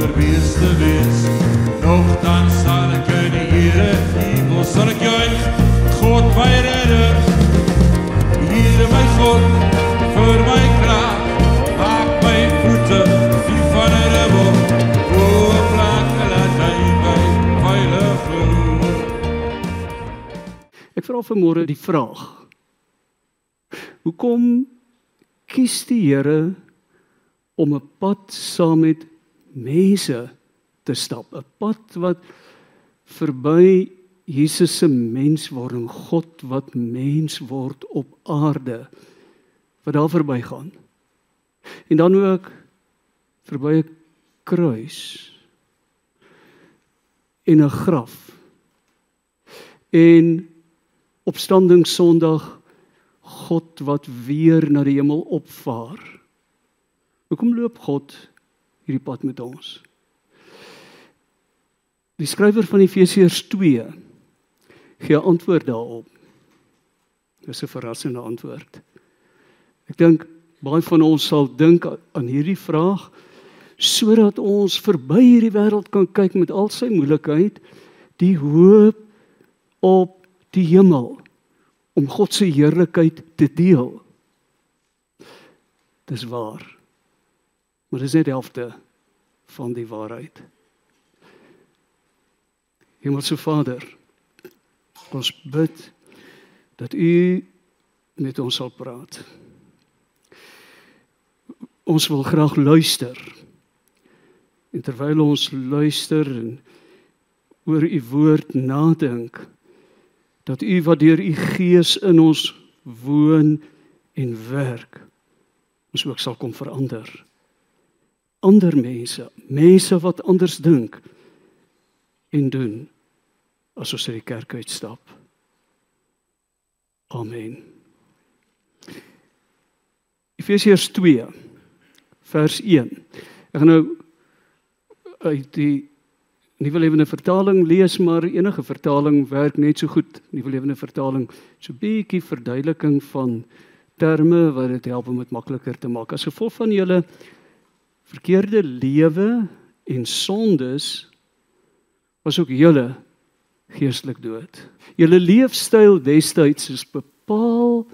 sonder wees te wees. Nogtans sal ek in die Here hemel sal ek juig, God my redder. Here my God, vir my krag, maak my voete die van 'n rebel. O, plak laat hy my veilig. Ek vra vanmôre die vraag. Hoekom kies die Here om 'n pad saam met mense te stap? 'n Pad wat verby Jesus se menswording, God wat mens word op aarde wat daar verbygaan. En dan ook verby 'n kruis en 'n graf. En opstanding Sondag God wat weer na die hemel opvaar. Hoekom loop God hierdie pad met ons? Die skrywer van Efesiërs 2 gee antwoord daarop. Dis 'n verrassende antwoord. Ek dink baie van ons sal dink aan hierdie vraag sodat ons verby hierdie wêreld kan kyk met al sy moeilikheid, die hoop op die hemel om God se heerlikheid te deel. Dis waar. Maar dis net die helfte van die waarheid. Hemelse Vader, ons bid dat U met ons sal praat. Ons wil graag luister. En terwyl ons luister en oor U woord nadink, dat U wat deur U Gees in ons woon en werk, ons ook sal kom verander. Ander mense, mense wat anders dink en doen as ons uit die kerk uitstap. Amen. Efesiërs 2 vers 1. Ek gaan nou uit die Nuwe Lewende Vertaling lees, maar enige vertaling werk net so goed. Nuwe Lewende Vertaling so 'n bietjie verduideliking van terme wat dit help om dit makliker te maak. As gevolg van julle verkeerde lewe en sondes was ook julle geestelik dood. Julle leefstyl destyds is bepaal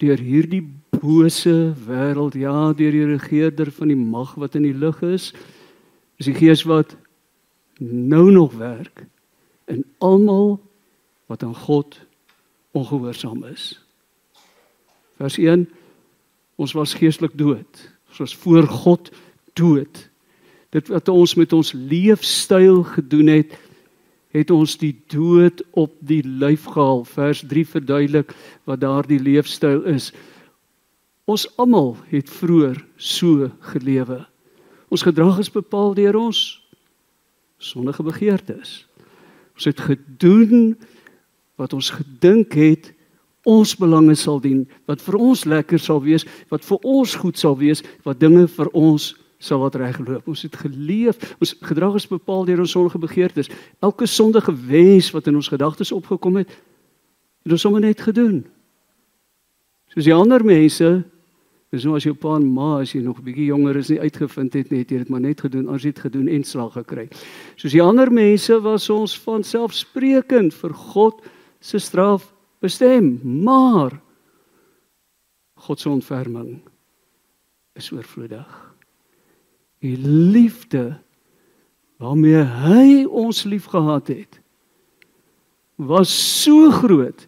deur hierdie bose wêreld, ja, deur die regerder van die mag wat in die lug is. Is die gees wat nou nog werk in almal wat aan God ongehoorsaam is. Vers 1 Ons was geestelik dood. Was voor God dood. Dit wat ons met ons leefstyl gedoen het, het ons die dood op die lyf gehaal. Vers 3 verduidelik wat daardie leefstyl is. Ons almal het vroeër so gelewe. Ons gedrag is bepaal deur ons sondige begeertes. Ons het gedoen wat ons gedink het ons belange sal dien, wat vir ons lekker sal wees, wat vir ons goed sal wees, wat dinge vir ons sal wat regloop. Ons het geleef, ons gedrag is bepaal deur ons sondige begeertes. Elke sondige wens wat in ons gedagtes opgekom het, het ons sommer net gedoen. Soos die ander mense Dis nou as jou pa en ma as jy nog 'n bietjie jonger is nie uitgevind het net jy het maar net gedoen, jy dit gedoen en slag gekry. Soos die ander mense was ons van selfsprekend vir God se straf bestem, maar God se ontferming is oorvloedig. Die liefde waarmee hy ons liefgehad het was so groot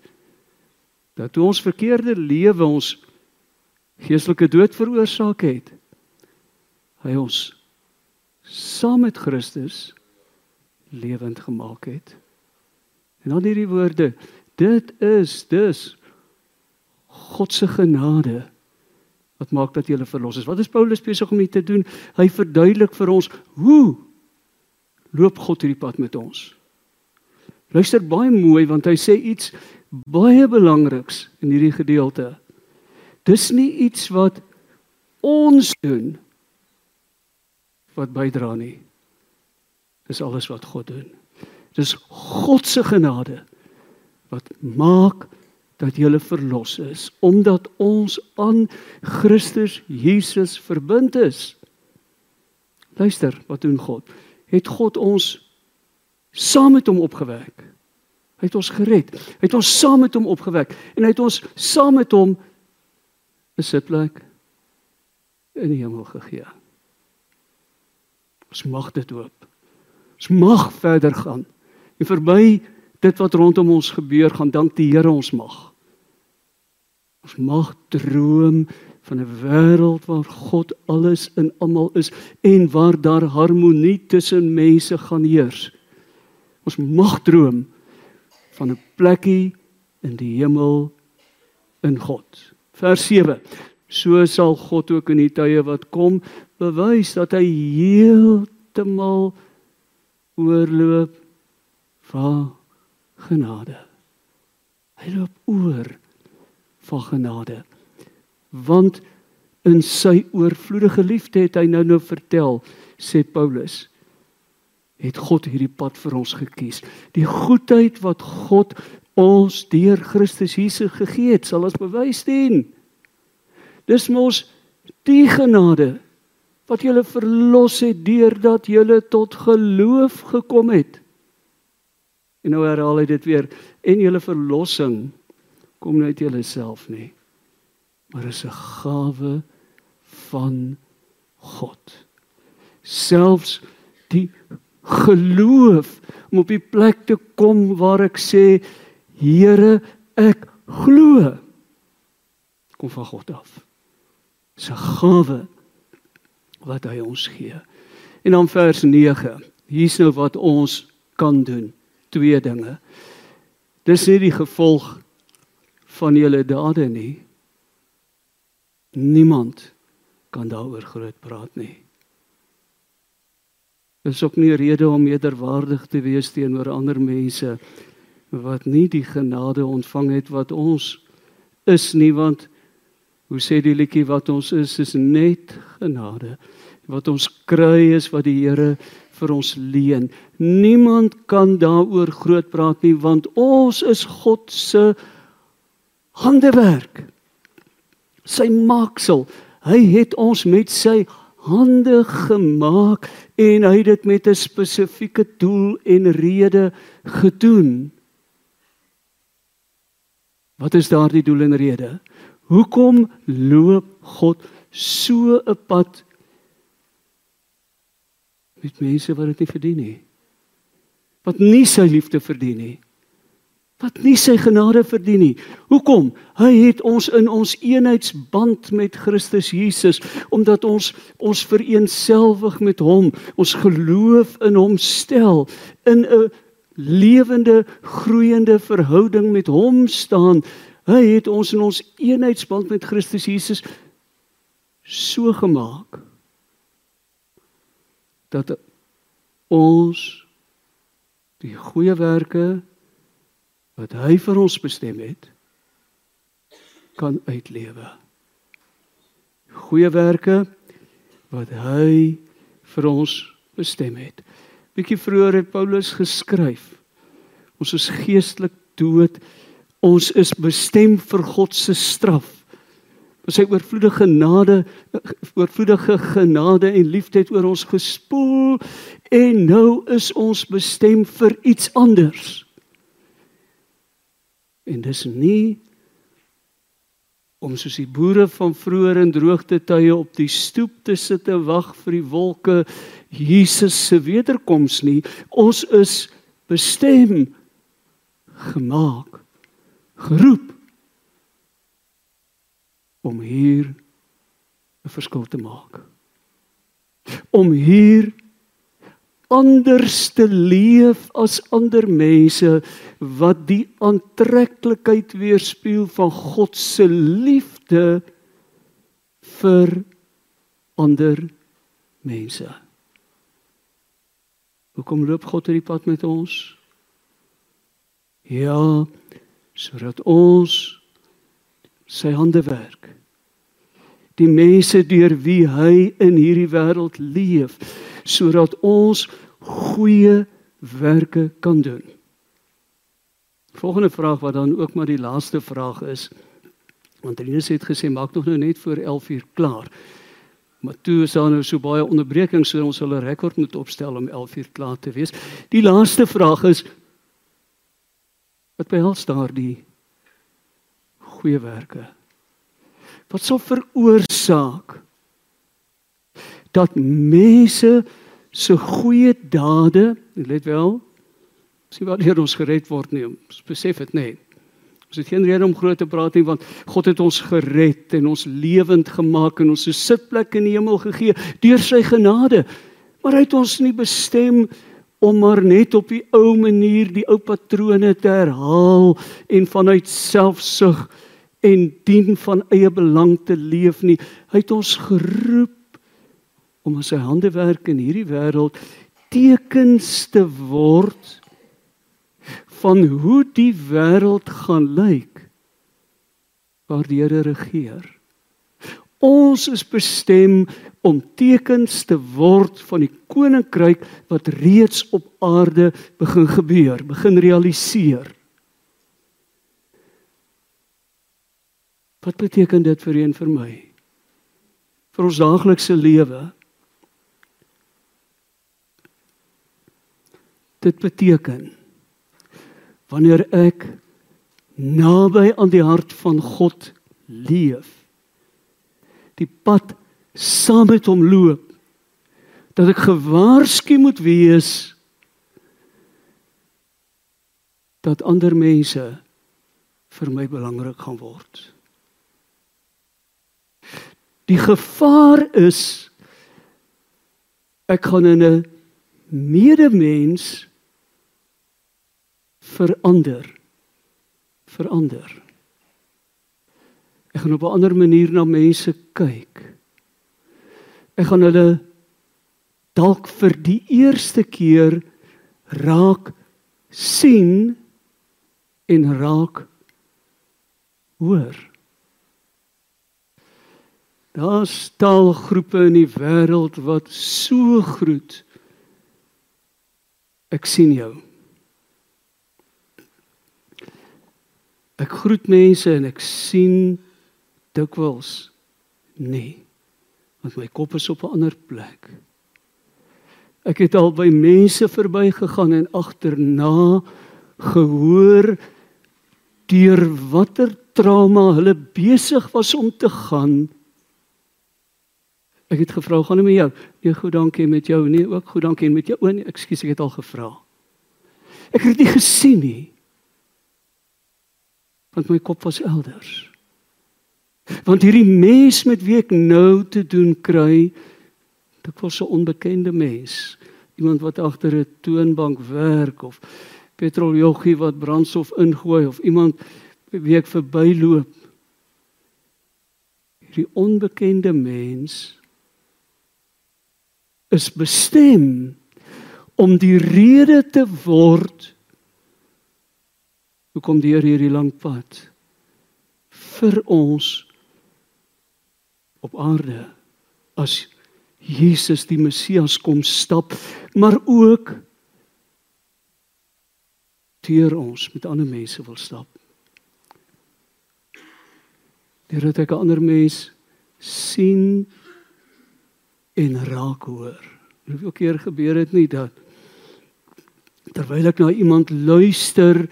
dat toe ons verkeerde lewe ons geestelike dood veroorsaak het. Hy ons saam met Christus lewend gemaak het. En dan hierdie woorde, dit is dus God se genade wat maak dat jy verlos is. Wat is Paulus besig om hier te doen? Hy verduidelik vir ons hoe loop God hierdie pad met ons. Luister baie mooi want hy sê iets baie belangriks in hierdie gedeelte. Dis nie iets wat ons doen wat bydra nie. Dis alles wat God doen. Dis God se genade wat maak dat jy verlos is omdat ons aan Christus Jesus verbind is. Luister, wat doen God? Het God ons saam met hom opgewek? Hy het ons gered. Hy het ons saam met hom opgewek en hy het ons saam met hom 'n sitplek in die hemel gegee. Ons mag dit hoop. Ons mag verder gaan en verby dit wat rondom ons gebeur gaan dank die Here ons mag. Ons mag droom van 'n wêreld waar God alles in almal is en waar daar harmonie tussen mense gaan heers. Ons mag droom van 'n plekkie in die hemel in God. Vers 7. So sal God ook in die tye wat kom bewys dat hy heeltemal oorloop van genade. Hy loop oor van genade. Want in sy oorvloedige liefde het hy nou nou vertel, sê Paulus, het God hierdie pad vir ons gekies. Die goedheid wat God ons deur Christus Jesus gegee het, sal ons bewys dien. Dis mos die genade wat julle verlos het deurdat julle tot geloof gekom het. En nou herhaal hy dit weer en julle verlossing kom nie uit jouself nie maar is 'n gawe van God. Selfs die geloof om op die plek te kom waar ek sê Here ek glo kom van God af. Is 'n gawe wat hy ons gee. En dan vers 9 hier's nou wat ons kan doen twee dinge dis nie die gevolg van julle dade nie. Niemand kan daaroor groot praat nie. Dit is ook nie rede om meerderwaardig te wees teenoor ander mense wat nie die genade ontvang het wat ons is nie want hoe sê die liedjie wat ons is is net genade. Wat ons kry is wat die Here vir ons leen. Niemand kan daaroor groot praat nie want ons is God se handewerk. Sy maaksel. Hy het ons met sy hande gemaak en hy het dit met 'n spesifieke doel en rede gedoen. Wat is daardie doel en rede? Hoekom loop God so 'n pad met mense wat dit nie verdien nie? Wat nie sy liefde verdien nie? wat nie sy genade verdien nie. Hoekom? Hy het ons in ons eenheidsband met Christus Jesus omdat ons ons vereensgewig met hom, ons geloof in hom stel in 'n lewende groeiende verhouding met hom staan. Hy het ons in ons eenheidsband met Christus Jesus so gemaak dat ons die goeie werke wat hy vir ons bestem het kan uitlewe. Goeie werke wat hy vir ons bestem het. Bietjie vroeër het Paulus geskryf: Ons is geestelik dood. Ons is bestem vir God se straf. Sy oorvloedige genade, oorvloedige genade en liefde het oor ons gespoel en nou is ons bestem vir iets anders. En dis nie om soos die boere van vroeër in droogte tye op die stoep te sit en wag vir die wolke Jesus se wederkoms nie. Ons is bestem gemaak geroep om hier 'n verskil te maak. Om hier anders te leef as ander mense wat die aantreklikheid weerspieël van God se liefde vir ander mense. Hoekom loop God hierdie pad met ons? Ja, sodat ons sy hande werk. Die mense deur wie hy in hierdie wêreld leef, sodat ons goeie werke kan doen. Volgende vraag wat dan ook maar die laaste vraag is. Want Rinus het gesê maak nog nou net voor 11uur klaar. Maar toe is daar nou so baie onderbrekings so ons sal 'n rekord moet opstel om 11uur klaar te wees. Die laaste vraag is wat behels daardie goeie werke? Wat sou veroorsaak dat mense se goeie dade, let wel, sien wat hier ons gered word nie, ons besef dit nie. Ons het geen rede om groot te praat nie want God het ons gered en ons lewend gemaak en ons 'n sitplek in die hemel gegee deur sy genade. Maar hy het ons nie bestem om maar net op die ou manier die ou patrone te herhaal en vanuit selfsug en dien van eie belang te leef nie. Hy het ons geroep om as sy handewerk in hierdie wêreld tekens te word van hoe die wêreld gaan lyk waar die Here regeer. Ons is bestem om tekens te word van die koninkryk wat reeds op aarde begin gebeur, begin realiseer. Wat beteken dit vir u en vir my? Vir ons daaglikse lewe. Dit beteken wanneer ek naby aan die hart van God leef die pad saam met hom loop dat ek gewaarsku moet wees dat ander mense vir my belangrik gaan word die gevaar is ek gaan in 'n medemens verander verander. Ek gaan op 'n ander manier na mense kyk. Ek gaan hulle dalk vir die eerste keer raak sien en raak hoor daar's taalgroepe in die wêreld wat so groet ek sien jou Ek groet mense en ek sien dikwels nee. Want my kop is op 'n ander plek. Ek het al by mense verbygegaan en agterna gehoor deur watter trauma hulle besig was om te gaan. Ek het gevra, "Gaan dit met jou?" "Nee, goed, dankie met jou." "Nee, ook goed, dankie met jou." "O nee, ekskuus, ek het al gevra." Ek het dit gesien nie want my kop was elders. Want hierdie mens met wie ek nou te doen kry, dit was 'n onbekende mens, iemand wat agter 'n toonbank werk of petroljoggie wat brandstof ingooi of iemand wie ek verbyloop. Hierdie onbekende mens is bestem om die rede te word Hoe kom die Here hierdie lang pad vir ons op aarde as Jesus die Messias kom stap, maar ook deur ons met ander mense wil stap. Deurdat ek 'n ander mens sien en raak hoor. Hoeveel keer gebeur dit nie dat terwyl ek na iemand luister,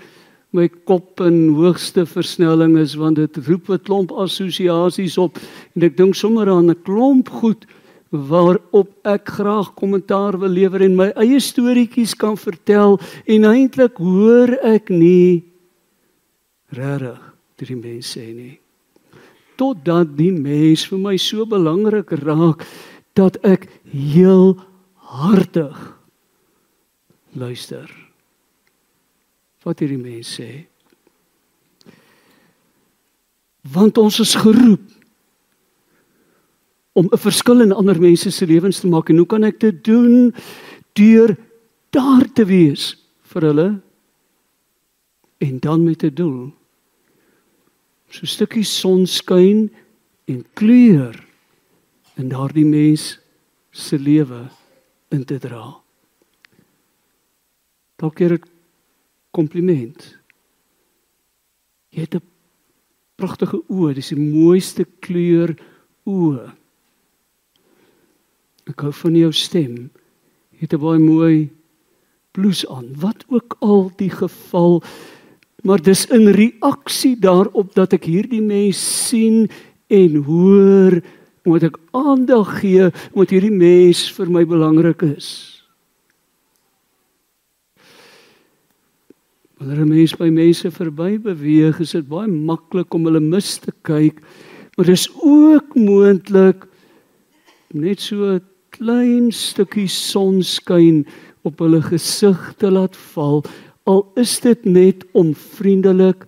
my kop in hoogste versnelling is want dit roep 'n klomp assosiasies op en ek dink sommer aan 'n klomp goed waarop ek graag kommentaar wil lewer en my eie storieetjies kan vertel en eintlik hoor ek nie regtig die mense sê nie totdat die mens vir my so belangrik raak dat ek heel hartig luister. Wat hierdie mense sê. Want ons is geroep om 'n verskil in ander mense se lewens te maak. En hoe kan ek dit doen? Deur daar te wees vir hulle en dan met 'n doel so 'n stukkie son skyn en kleur in daardie mens se lewe in te dra. Dalk keer 'n kompliment. Jy het 'n pragtige oë, dis die mooiste kleur oë. Ek hou van jou stem. Jy het 'n baie mooi blouse aan. Wat ook al die geval, maar dis in reaksie daarop dat ek hierdie mens sien en hoor, moet ek aandag gee omdat hierdie mens vir my belangrik is. Wanneer 'n mens by mense verby beweeg, is dit baie maklik om hulle mis te kyk, maar dis ook moontlik net so 'n klein stukkie sonskyn op hulle gesig te laat val, al is dit net om vriendelik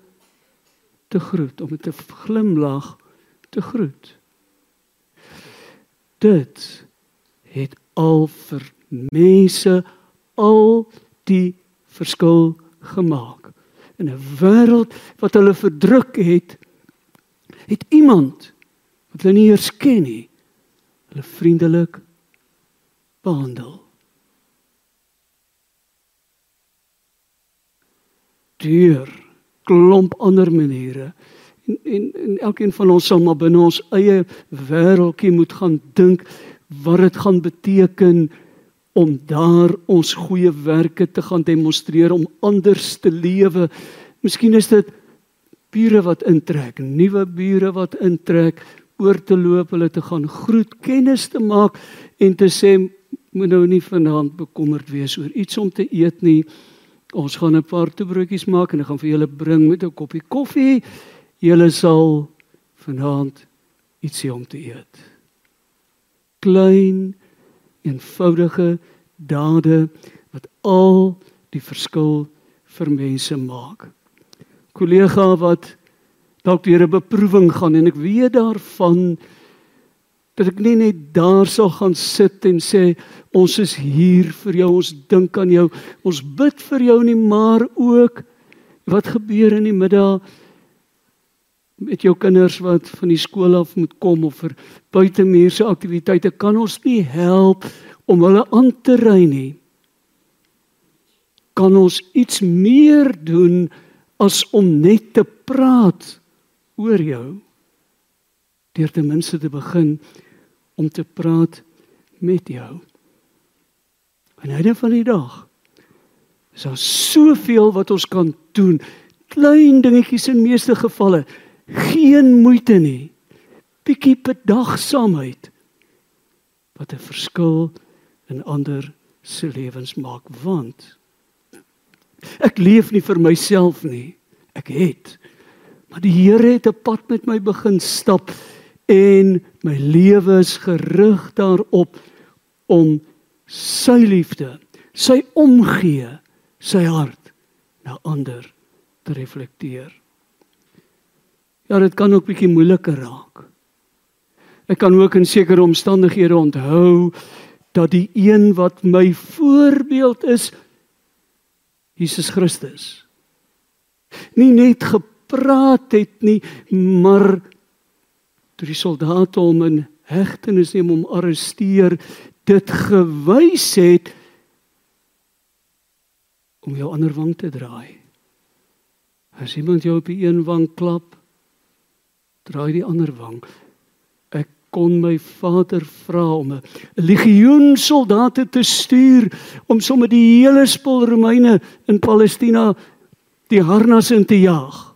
te groet, om met 'n glimlag te groet. Dit het al vir mense al die verskil gemaak. In 'n wêreld wat hulle verdruk het, het iemand wat hulle nie eers ken nie, hulle vriendelik behandel. Deur klomp ander maniere en en, en elkeen van ons sal maar binne ons eie wêreldjie moet gaan dink wat dit gaan beteken om daar ons goeie werke te gaan demonstreer om anders te lewe. Miskien is dit bure wat intrek, nuwe bure wat intrek, oor te loop, hulle te gaan groet, kennis te maak en te sê moet nou nie vanaand bekommerd wees oor iets om te eet nie. Ons gaan 'n paar toebroodjies maak en ek gaan vir julle bring met 'n koppie koffie. Julle sal vanaand ietsie om te eet. Klein eenvoudige dade wat al die verskil vir mense maak. Kollega wat dalk deur 'n beproewing gaan en ek weet daarvan dat ek nie net daar sal gaan sit en sê ons is hier vir jou, ons dink aan jou, ons bid vir jou nie, maar ook wat gebeur in die middag met jou kinders wat van die skool af moet kom of vir buitemuurse aktiwiteite kan ons nie help om hulle aan te ry nie. Kan ons iets meer doen as om net te praat oor jou? Deur ten minste te begin om te praat met jou. En einde van die dag is daar soveel wat ons kan doen. Klein dingetjies in meeste gevalle geen moeite nie. Bietjie bedagsaamheid wat 'n verskil in ander se lewens maak want ek leef nie vir myself nie. Ek het maar die Here het 'n pad met my begin stap en my lewe is gerig daarop om sy liefde, sy omgee, sy hart na ander te reflekteer. Ja, dit kan ook bietjie moeiliker raak. Ek kan ook in sekere omstandighede onthou dat die een wat my voorbeeld is Jesus Christus nie net gepraat het nie, maar toe die soldate hom in hegtenis neem om arresteer, dit gewys het om jou ander wang te draai. As iemand jou op die een wang klap, draai die ander wang. Ek kon my vader vra om 'n legioen soldate te stuur om sommer die hele spul Romeine in Palestina die harnas in te jaag.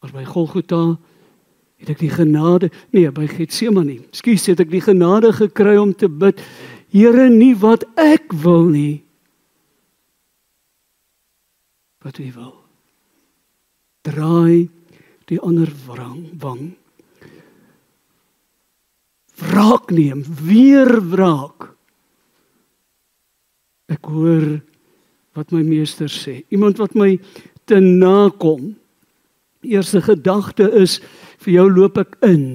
Maar by Golgotha het ek die genade, nee, by Getsemane, skus, het ek die genade gekry om te bid, Here, nie wat ek wil nie, wat U wil draai die ander wrang wang. Wraak neem weer wraak. Ek hoor wat my meester sê. Iemand wat my te nakom. Eerste gedagte is vir jou loop ek in.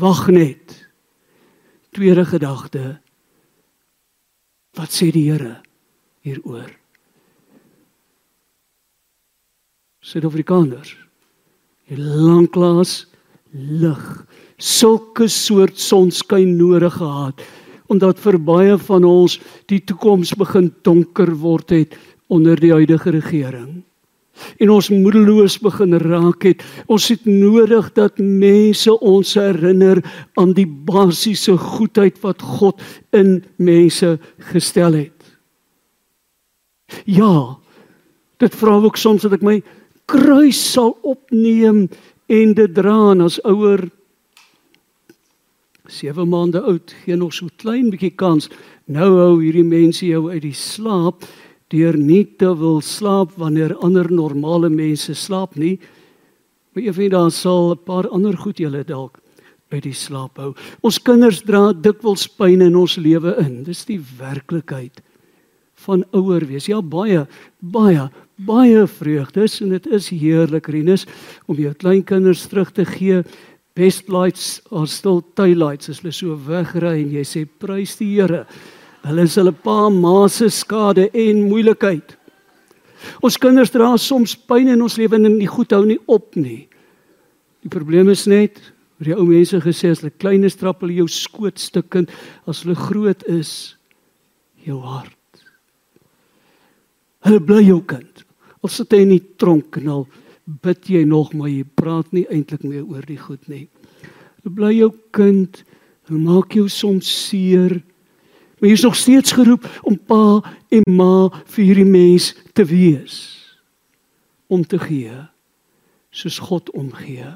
Wag net. Tweede gedagte wat sê die Here hieroor Suid-Afrikaners. Die lanklaas lig sulke soort sonskyn nodig gehad omdat vir baie van ons die toekoms begin donker word het onder die huidige regering. En ons moedeloos begin raak het. Ons het nodig dat mense ons herinner aan die basiese goedheid wat God in mense gestel het. Ja, dit vra ook soms dat ek my kruis sal opneem en dit dra en as ouer 7 maande oud, gee nog so klein bietjie kans. Nou hou hierdie mense jou uit die slaap deur nie te wil slaap wanneer ander normale mense slaap nie. Maar effe daar sal 'n paar ander goed julle dalk uit die slaap hou. Ons kinders dra dikwels pyn in ons lewe in. Dis die werklikheid van ouer wees. Ja baie baie baie vreugdes en dit is heerlik Rinus om jou kleinkinders terug te gee best lights are still tail lights as hulle so wegry en jy sê prys die Here. Hulle is hulle pa ma se skade en moeilikheid. Ons kinders dra soms pyn in ons lewe en die goed hou nie op nie. Die probleem is net, wat die ou mense gesê as hulle klein is trap hulle jou skoot stukkend, as hulle groot is jou hart. Hulle bly jou kind. Al sit hy in die tronk en al bid jy nog maar jy praat nie eintlik meer oor die goed nie. Bly jou kind, hy maak jou soms seer. Maar jy is nog steeds geroep om pa en ma vir hierdie mens te wees. Om te gee soos God omgee.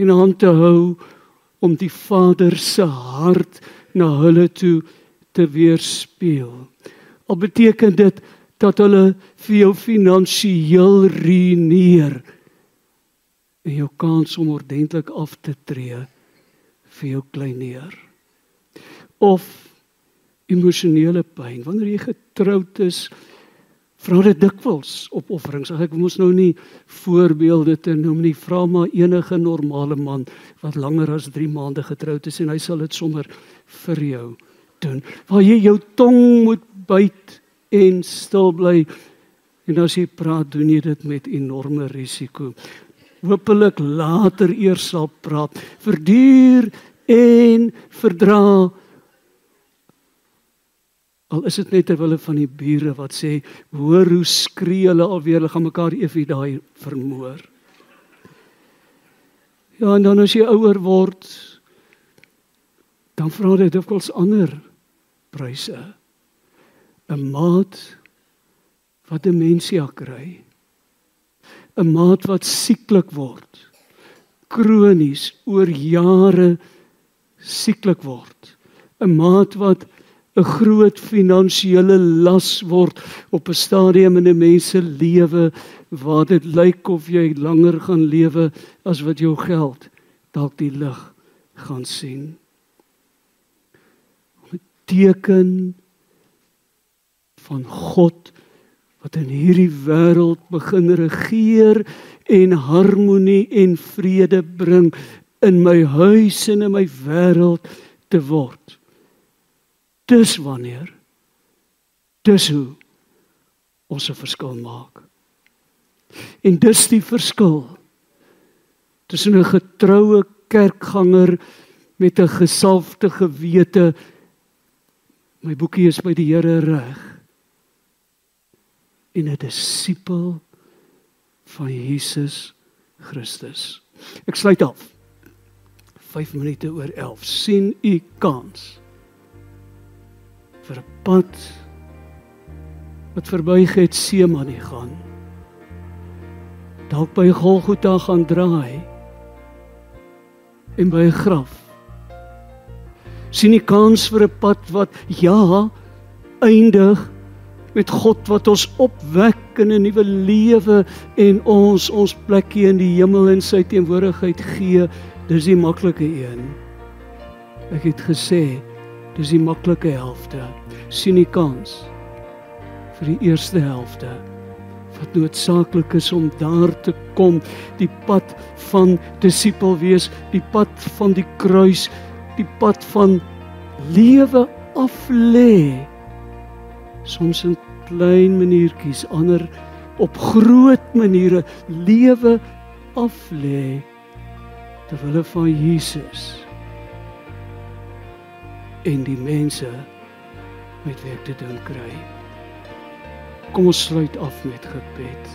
En aan te hou om die Vader se hart na hulle toe te weerspieël. Al beteken dit dat hulle vir jou finansiëel ruïneer en jou kans om ordentlik af te tree vir jou kleineer. Of emosionele pyn wanneer jy getroud is vra dit dikwels opofferings ek moes nou nie voorbeelde te noem nie. Vra maar enige normale man wat langer as 3 maande getroud is en hy sal dit sommer vir jou doen. Waar jy jou tong moet byt en stil bly. En as jy praat, doen jy dit met enorme risiko. Hoopelik later eers sal praat. Verduur en verdra. Al is dit net ter wille van die bure wat sê, hoor hoe skree hulle alweer, hulle gaan mekaar effe daai vermoor. Ja, en dan as jy ouer word, dan vra dit dikwels ander pryse. 'n maat wat demensie kry. 'n maat wat sieklik word. Kronies oor jare sieklik word. 'n maat wat 'n groot finansiële las word op 'n stadium in 'n mens se lewe waar dit lyk of jy langer gaan lewe as wat jou geld dalk die lig gaan sien. 'n teken van God wat in hierdie wêreld begin regeer en harmonie en vrede bring in my huis en in my wêreld te word. Dis wanneer dis hoe ons 'n verskil maak. En dis die verskil tussen 'n getroue kerkganger met 'n gesalfde gewete. My boekie is by die Here reg en 'n disipel van Jesus Christus. Ek sluit af. 5 minute oor 11. sien u kans vir 'n pad wat verby Getsemane gaan. Dalk by Golgotha gaan draai en by 'n graf. sien u kans vir 'n pad wat ja eindig met God wat ons opwek in 'n nuwe lewe en ons ons plekkie in die hemel in sy teenwoordigheid gee. Dis die maklike een. Ek het gesê, dis die maklike helfte. sien die kans vir die eerste helfte wat noodsaaklik is om daar te kom, die pad van disipel wees, die pad van die kruis, die pad van lewe af lê soms in klein maniertjies, ander op groot maniere lewe af lê ter wille van Jesus. en die mense met wie ek te doen kry. Kom ons sluit af met gebed.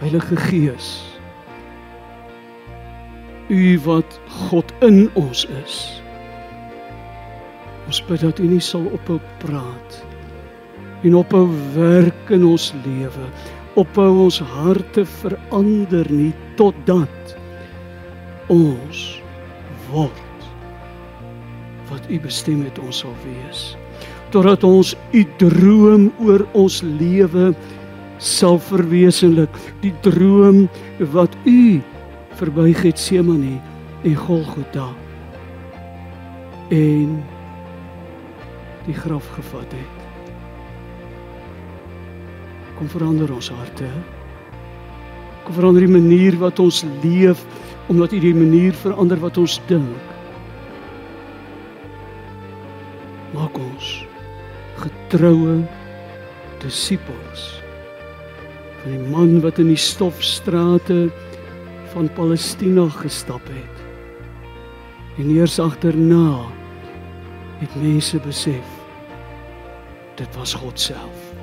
Heilige Gees, U wat God in ons is. Ons bid dat U nie sal ophou praat en ophou werk in ons lewe, ophou ons harte verander nie totdat ons word wat U bestem het ons sal wees. Totdat ons U droom oor ons lewe sal verwesenlik, die droom wat U verby Getsemane en Golgotha. En die graf gevat het. Kom verander ons harte. Kom verander die manier wat ons leef omdat U die manier verander wat ons dink. Maak ons getroue disippels van die man wat in die stofstrate van Palestina gestap het. En eers agterna het mense besef dit was God. Amen.